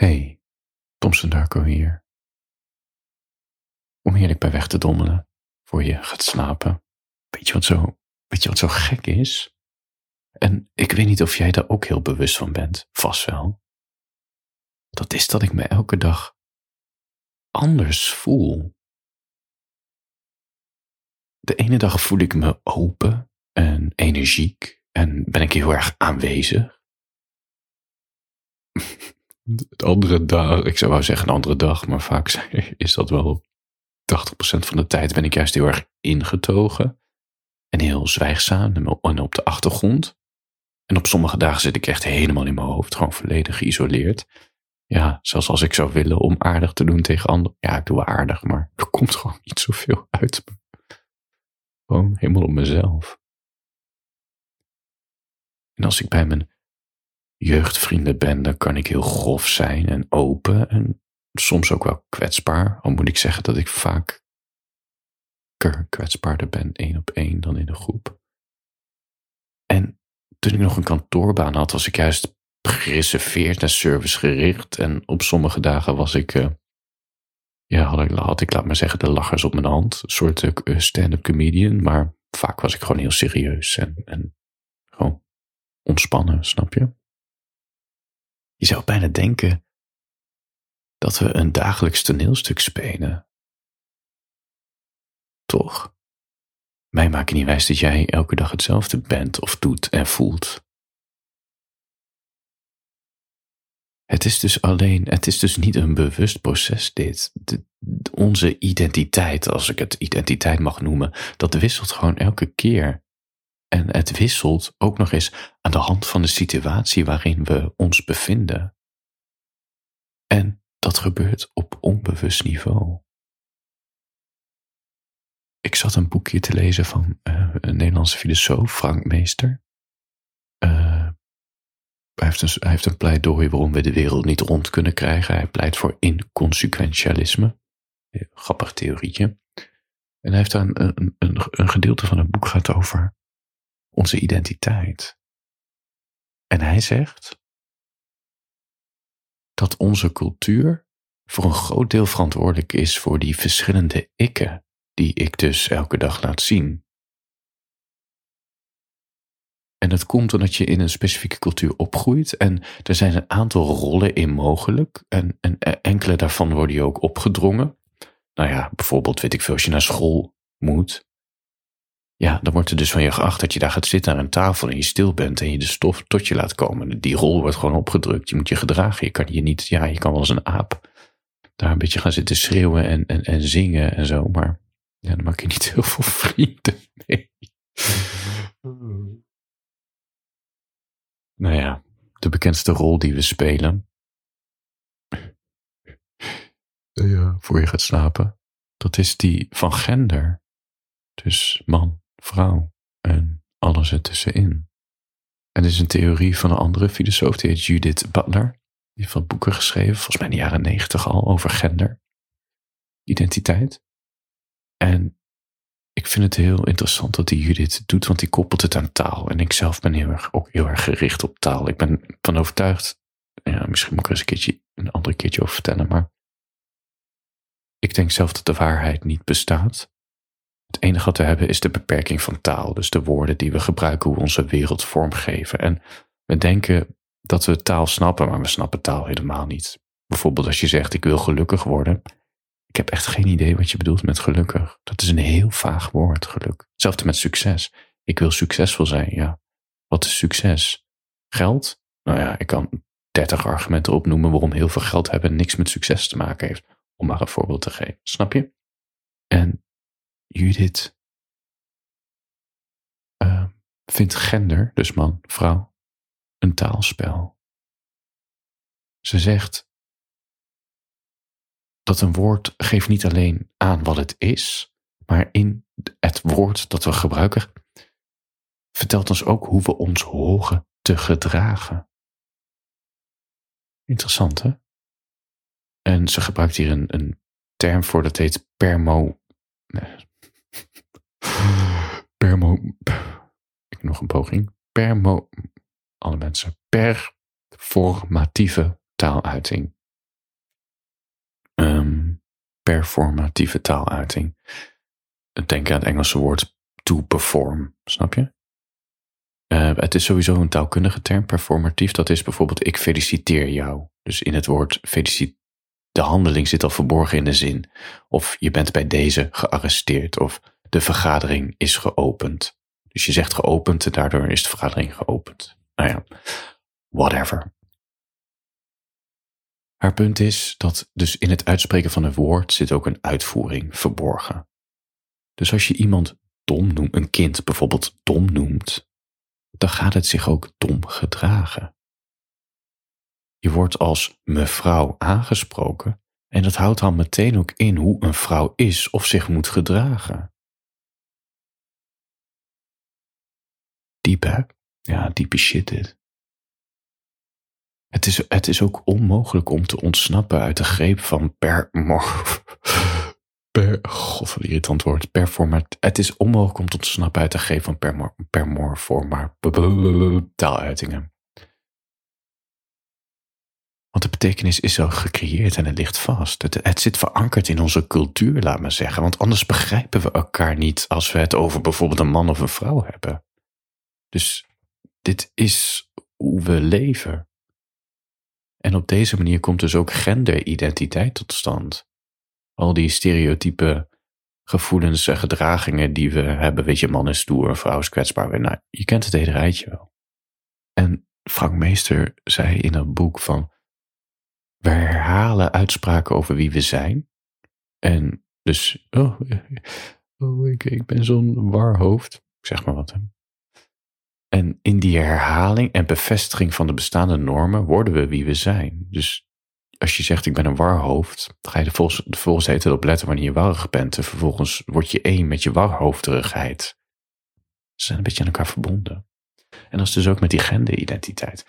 Hey, Thompson Darko hier. Om heerlijk bij weg te dommelen voor je gaat slapen. Weet je wat zo, weet je wat zo gek is? En ik weet niet of jij daar ook heel bewust van bent, vast wel. Dat is dat ik me elke dag anders voel. De ene dag voel ik me open en energiek en ben ik heel erg aanwezig. De andere dag, ik zou wel zeggen een andere dag, maar vaak is dat wel 80% van de tijd ben ik juist heel erg ingetogen en heel zwijgzaam en op de achtergrond. En op sommige dagen zit ik echt helemaal in mijn hoofd, gewoon volledig geïsoleerd. Ja, zelfs als ik zou willen om aardig te doen tegen anderen. Ja, ik doe wel aardig, maar er komt gewoon niet zoveel uit. Gewoon helemaal op mezelf. En als ik bij mijn jeugdvrienden ben, dan kan ik heel grof zijn en open en soms ook wel kwetsbaar. Al moet ik zeggen dat ik vaak kwetsbaarder ben één op één dan in een groep. En toen ik nog een kantoorbaan had, was ik juist gereserveerd en servicegericht. En op sommige dagen was ik, uh, ja, had ik, ik, laat maar zeggen, de lachers op mijn hand. Een soort uh, stand-up comedian. Maar vaak was ik gewoon heel serieus en, en gewoon ontspannen, snap je? Zou bijna denken dat we een dagelijks toneelstuk spelen. Toch? Mij maakt niet wijs dat jij elke dag hetzelfde bent of doet en voelt. Het is dus alleen, het is dus niet een bewust proces dit. Onze identiteit, als ik het identiteit mag noemen, dat wisselt gewoon elke keer. En het wisselt ook nog eens aan de hand van de situatie waarin we ons bevinden. En dat gebeurt op onbewust niveau. Ik zat een boekje te lezen van uh, een Nederlandse filosoof, Frank Meester. Uh, hij, heeft een, hij heeft een pleidooi waarom we de wereld niet rond kunnen krijgen. Hij pleit voor inconsequentialisme. Grappig theorietje. En hij heeft daar een, een, een, een gedeelte van het boek gaat over onze identiteit. En hij zegt dat onze cultuur voor een groot deel verantwoordelijk is voor die verschillende ikken die ik dus elke dag laat zien. En dat komt omdat je in een specifieke cultuur opgroeit en er zijn een aantal rollen in mogelijk en, en enkele daarvan worden je ook opgedrongen. Nou ja, bijvoorbeeld weet ik veel, als je naar school moet, ja, dan wordt er dus van je geacht dat je daar gaat zitten aan een tafel en je stil bent en je de stof tot je laat komen. Die rol wordt gewoon opgedrukt. Je moet je gedragen. Je kan je niet, ja, je kan wel als een aap daar een beetje gaan zitten schreeuwen en, en, en zingen en zo, maar ja, dan maak je niet heel veel vrienden mee. nou ja, de bekendste rol die we spelen. Voor je gaat slapen. Dat is die van gender. Dus man, vrouw en alles ertussenin. En dit is een theorie van een andere filosoof, die heet Judith Butler. Die heeft wat boeken geschreven, volgens mij in de jaren negentig al, over gender, identiteit. En ik vind het heel interessant dat die Judith doet, want die koppelt het aan taal. En ik zelf ben heel erg, ook heel erg gericht op taal. Ik ben van overtuigd, ja, misschien moet ik er eens een keertje een ander keertje over vertellen, maar ik denk zelf dat de waarheid niet bestaat. Het enige wat we hebben is de beperking van taal, dus de woorden die we gebruiken, hoe we onze wereld vormgeven. En we denken dat we taal snappen, maar we snappen taal helemaal niet. Bijvoorbeeld als je zegt ik wil gelukkig worden. Ik heb echt geen idee wat je bedoelt met gelukkig. Dat is een heel vaag woord, geluk. Hetzelfde met succes. Ik wil succesvol zijn, ja. Wat is succes? Geld? Nou ja, ik kan dertig argumenten opnoemen waarom heel veel geld hebben niks met succes te maken heeft. Om maar een voorbeeld te geven. Snap je? En Judith uh, vindt gender, dus man, vrouw, een taalspel. Ze zegt dat een woord geeft niet alleen aan wat het is, maar in het woord dat we gebruiken vertelt ons ook hoe we ons horen te gedragen. Interessant, hè? En ze gebruikt hier een, een term voor dat heet permo. Permo. Ik nog een poging. Permo alle mensen, performatieve taaluiting. ehm, performatieve taaluiting. Denk aan het Engelse woord to perform, snap je? Uh, het is sowieso een taalkundige term, performatief. Dat is bijvoorbeeld ik feliciteer jou. Dus in het woord feliciteer. De handeling zit al verborgen in de zin. Of je bent bij deze gearresteerd. Of de vergadering is geopend. Dus je zegt geopend en daardoor is de vergadering geopend. Nou ja, whatever. Haar punt is dat dus in het uitspreken van een woord zit ook een uitvoering verborgen. Dus als je iemand dom noemt, een kind bijvoorbeeld dom noemt, dan gaat het zich ook dom gedragen. Je wordt als mevrouw aangesproken en dat houdt dan meteen ook in hoe een vrouw is of zich moet gedragen. Diep hè? Ja, diepe shit dit. Het is, het is ook onmogelijk om te ontsnappen uit de greep van per... per God, wat irritant woord. Performat. Het is onmogelijk om te ontsnappen uit de greep van per, permorforma taaluitingen. Want de betekenis is al gecreëerd en het ligt vast. Het, het zit verankerd in onze cultuur, laat maar zeggen. Want anders begrijpen we elkaar niet als we het over bijvoorbeeld een man of een vrouw hebben. Dus dit is hoe we leven. En op deze manier komt dus ook genderidentiteit tot stand. Al die stereotype gevoelens en gedragingen die we hebben, weet je, man is stoer, vrouw is kwetsbaar. Nou, je kent het hele rijtje wel. En Frank Meester zei in dat boek van, we herhalen uitspraken over wie we zijn. En dus, oh, oh ik, ik ben zo'n warhoofd. Zeg maar wat. En in die herhaling en bevestiging van de bestaande normen worden we wie we zijn. Dus als je zegt ik ben een warhoofd, dan ga je er volgens, volgens het op letten wanneer je warrig bent. En vervolgens word je één met je warhoofderigheid. Ze zijn een beetje aan elkaar verbonden. En dat is dus ook met die genderidentiteit.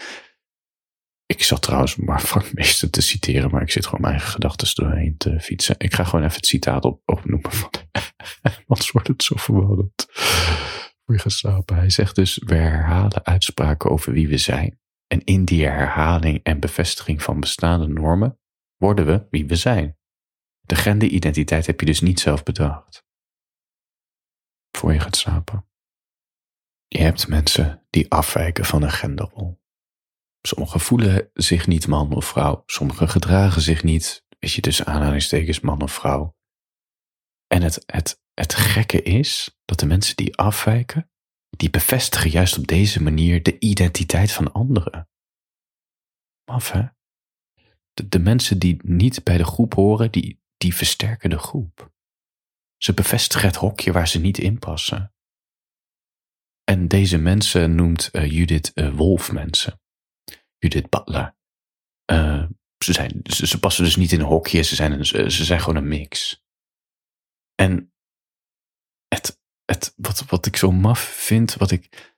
Ik zat trouwens maar Frank te citeren, maar ik zit gewoon mijn eigen gedachten doorheen te fietsen. Ik ga gewoon even het citaat op, opnoemen, van, anders wordt het zo verwarrend voor Hij zegt dus, we herhalen uitspraken over wie we zijn. En in die herhaling en bevestiging van bestaande normen worden we wie we zijn. De genderidentiteit heb je dus niet zelf bedacht. Voor je gaat slapen. Je hebt mensen die afwijken van een genderrol. Sommigen voelen zich niet man of vrouw, sommigen gedragen zich niet, weet je, tussen aanhalingstekens man of vrouw. En het, het het gekke is dat de mensen die afwijken, die bevestigen juist op deze manier de identiteit van anderen. Af, hè? De, de mensen die niet bij de groep horen, die, die versterken de groep. Ze bevestigen het hokje waar ze niet in passen. En deze mensen noemt uh, Judith uh, Wolf mensen. Judith Butler. Uh, ze, zijn, ze, ze, passen dus niet in een hokje, ze zijn, een, ze zijn gewoon een mix. En het, het, wat, wat ik zo maf vind, wat ik.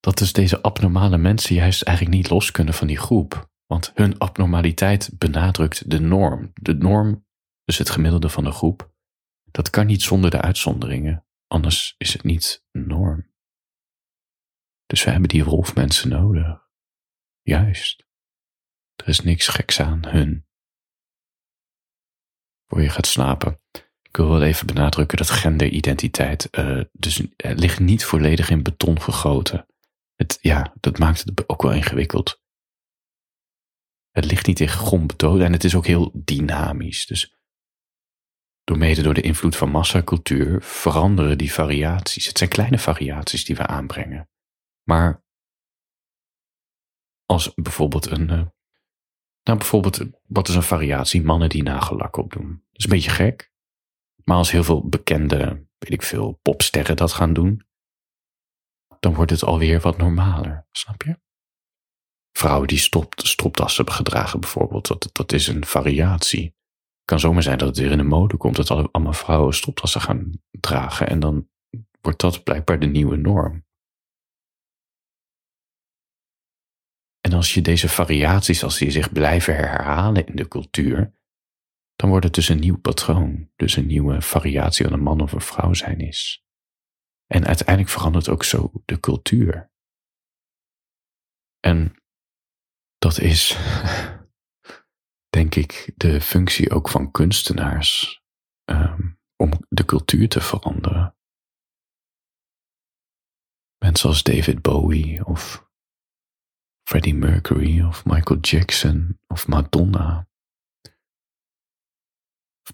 Dat dus deze abnormale mensen juist eigenlijk niet los kunnen van die groep. Want hun abnormaliteit benadrukt de norm. De norm, dus het gemiddelde van de groep, dat kan niet zonder de uitzonderingen. Anders is het niet norm. Dus we hebben die wolfmensen nodig. Juist. Er is niks geks aan hun. Voor je gaat slapen. Ik wil wel even benadrukken dat genderidentiteit uh, dus uh, ligt niet volledig in beton gegoten. Het, ja, dat maakt het ook wel ingewikkeld. Het ligt niet in grondbetoon en het is ook heel dynamisch. Dus door mede door de invloed van massacultuur veranderen die variaties. Het zijn kleine variaties die we aanbrengen. Maar als bijvoorbeeld een. Uh, nou, bijvoorbeeld, wat is een variatie? Mannen die nagellak opdoen. Dat is een beetje gek. Maar als heel veel bekende, weet ik veel, popsterren dat gaan doen, dan wordt het alweer wat normaler, snap je? Vrouwen die stopt, stropdassen gedragen bijvoorbeeld, dat, dat is een variatie. Het kan zomaar zijn dat het weer in de mode komt dat allemaal vrouwen stropdassen gaan dragen en dan wordt dat blijkbaar de nieuwe norm. En als je deze variaties, als die zich blijven herhalen in de cultuur, dan wordt het dus een nieuw patroon, dus een nieuwe variatie van een man of een vrouw zijn is. En uiteindelijk verandert ook zo de cultuur. En dat is, denk ik de functie ook van kunstenaars ehm, om de cultuur te veranderen. Mensen als David Bowie of Freddie Mercury of Michael Jackson of Madonna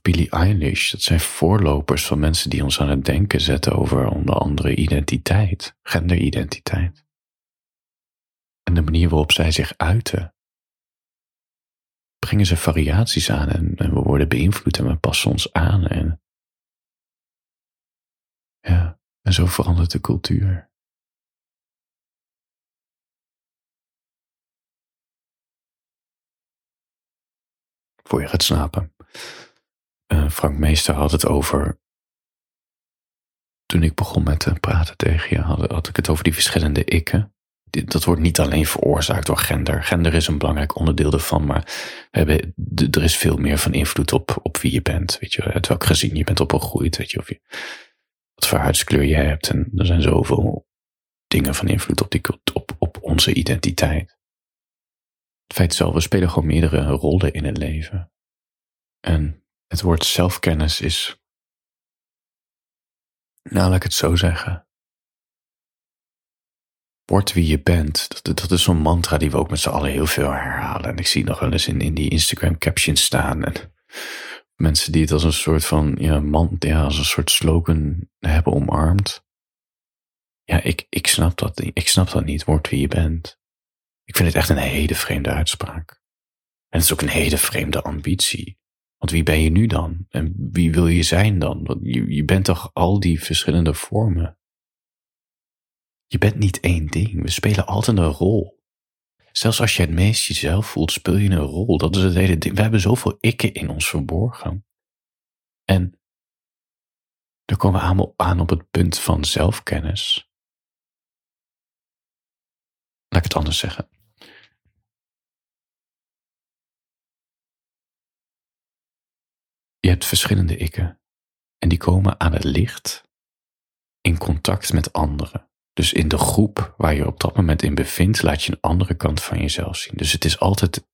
Billie Eilish, dat zijn voorlopers van mensen die ons aan het denken zetten over onder andere identiteit, genderidentiteit. En de manier waarop zij zich uiten. Brengen ze variaties aan en, we worden beïnvloed en we passen ons aan en ja, en zo verandert de cultuur. Voor je gaat slapen. Uh, Frank Meester had het over. Toen ik begon met te praten tegen je, had, had ik het over die verschillende ikken. Dat wordt niet alleen veroorzaakt door gender. Gender is een belangrijk onderdeel ervan, maar we hebben, er is veel meer van invloed op, op wie je bent. Weet je, uit welk gezin je bent opgegroeid. Weet je, of je, wat voor huidskleur je hebt. En er zijn zoveel dingen van invloed op, die, op, op onze identiteit. Het feit wel, we spelen gewoon meerdere rollen in het leven. En het woord zelfkennis is, nou laat ik het zo zeggen. Word wie je bent. Dat, dat is zo'n mantra die we ook met z'n allen heel veel herhalen. En ik zie nog wel eens in, in die Instagram captions staan. En mensen die het als een soort van, ja, man, als een soort slogan hebben omarmd. Ja, ik, ik snap dat. Ik snap dat niet. Word wie je bent. Ik vind het echt een hele vreemde uitspraak. En het is ook een hele vreemde ambitie. Want wie ben je nu dan? En wie wil je zijn dan? Want je, je bent toch al die verschillende vormen? Je bent niet één ding. We spelen altijd een rol. Zelfs als je het meest jezelf voelt, speel je een rol. Dat is het hele ding. We hebben zoveel ikken in ons verborgen. En dan komen we aan, aan op het punt van zelfkennis. Laat ik het anders zeggen. Je hebt verschillende ikken en die komen aan het licht in contact met anderen. Dus in de groep waar je op dat moment in bevindt, laat je een andere kant van jezelf zien. Dus het is altijd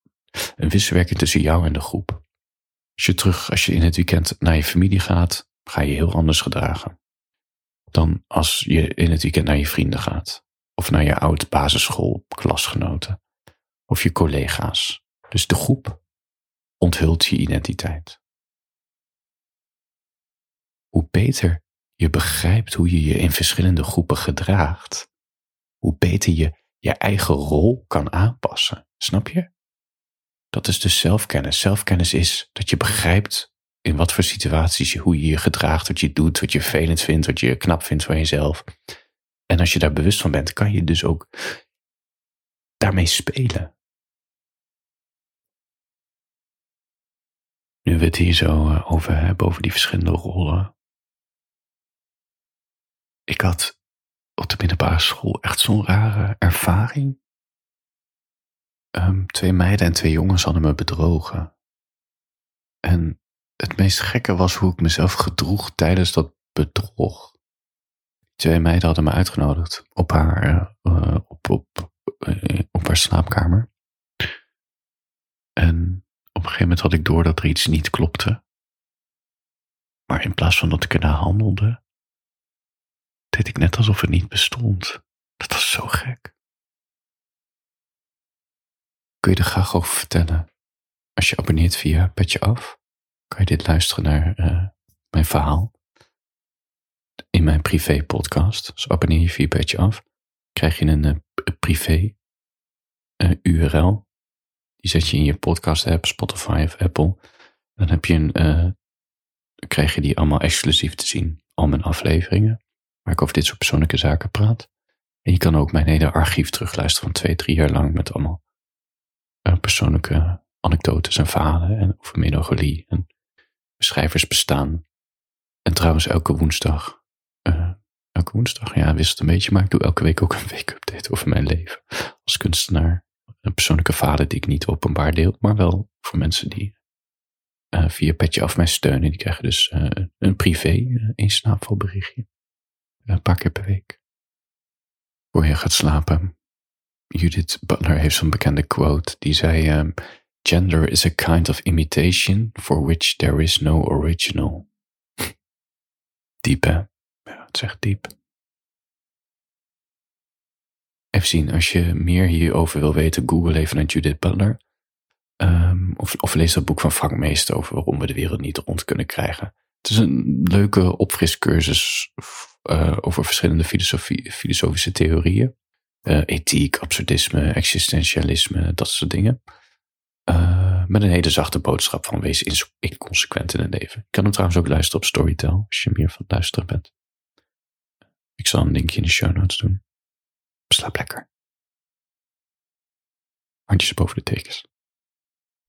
een wisselwerking tussen jou en de groep. Als je terug, als je in het weekend naar je familie gaat, ga je heel anders gedragen. Dan als je in het weekend naar je vrienden gaat. Of naar je oud basisschool klasgenoten. Of je collega's. Dus de groep onthult je identiteit hoe beter je begrijpt hoe je je in verschillende groepen gedraagt, hoe beter je je eigen rol kan aanpassen. Snap je? Dat is dus zelfkennis. Zelfkennis is dat je begrijpt in wat voor situaties je, hoe je je gedraagt, wat je doet, wat je vervelend vindt, wat je knap vindt van jezelf. En als je daar bewust van bent, kan je dus ook daarmee spelen. Nu we het hier zo eh, over hebben, over die verschillende rollen, ik had op de middelbare school echt zo'n rare ervaring. Um, twee meiden en twee jongens hadden me bedrogen. En het meest gekke was hoe ik mezelf gedroeg tijdens dat bedrog. Twee meiden hadden me uitgenodigd op haar, uh, op, op, uh, op haar slaapkamer. En op een gegeven moment had ik door dat er iets niet klopte. Maar in plaats van dat ik ernaar handelde, deed ik net alsof het niet bestond. Dat was zo gek. Kun je er graag over vertellen? Als je abonneert via Petje Af, kan je dit luisteren naar uh, mijn verhaal. In mijn privé podcast. Dus abonneer je via Petje Af. Krijg je een uh, privé eh, URL. Die zet je in je podcast app, Spotify of Apple. Dan heb je een, krijg je die allemaal exclusief te zien. Al mijn afleveringen waar ik over dit soort persoonlijke zaken praat. En je kan ook mijn hele archief terugluisteren van twee, drie jaar lang met allemaal uh, persoonlijke anekdotes en verhalen en over melancholie en schrijvers bestaan. En trouwens elke woensdag, uh, elke woensdag, ja wisselt een beetje, maar ik doe elke week ook een week-update over mijn leven als kunstenaar. Een persoonlijke vader die ik niet openbaar deel, maar wel voor mensen die uh, via Petje Af mij steunen. Die krijgen dus een privé uh, berichtje een paar keer per week. Voor je gaat slapen. Judith Butler heeft zo'n bekende quote die zei: uh, Gender is a kind of imitation for which there is no original. diep, hè? Het echt diep. Even zien, als je meer hierover wil weten, google even naar Judith Butler. Ehm, of, of lees dat boek van Frank Meester over waarom we de wereld niet rond kunnen krijgen. Het is een leuke opfriscursus uh, over verschillende filosofische theorieën. Uh, ethiek, absurdisme, existentialisme, dat soort dingen. Uh, met een hele zachte boodschap van wees inconsequent in het leven. Ik kan hem trouwens ook luisteren op Storytel, als je meer van luisteren bent. Ik zal een linkje in de show notes doen. Slaap lekker. Handjes boven de tekens.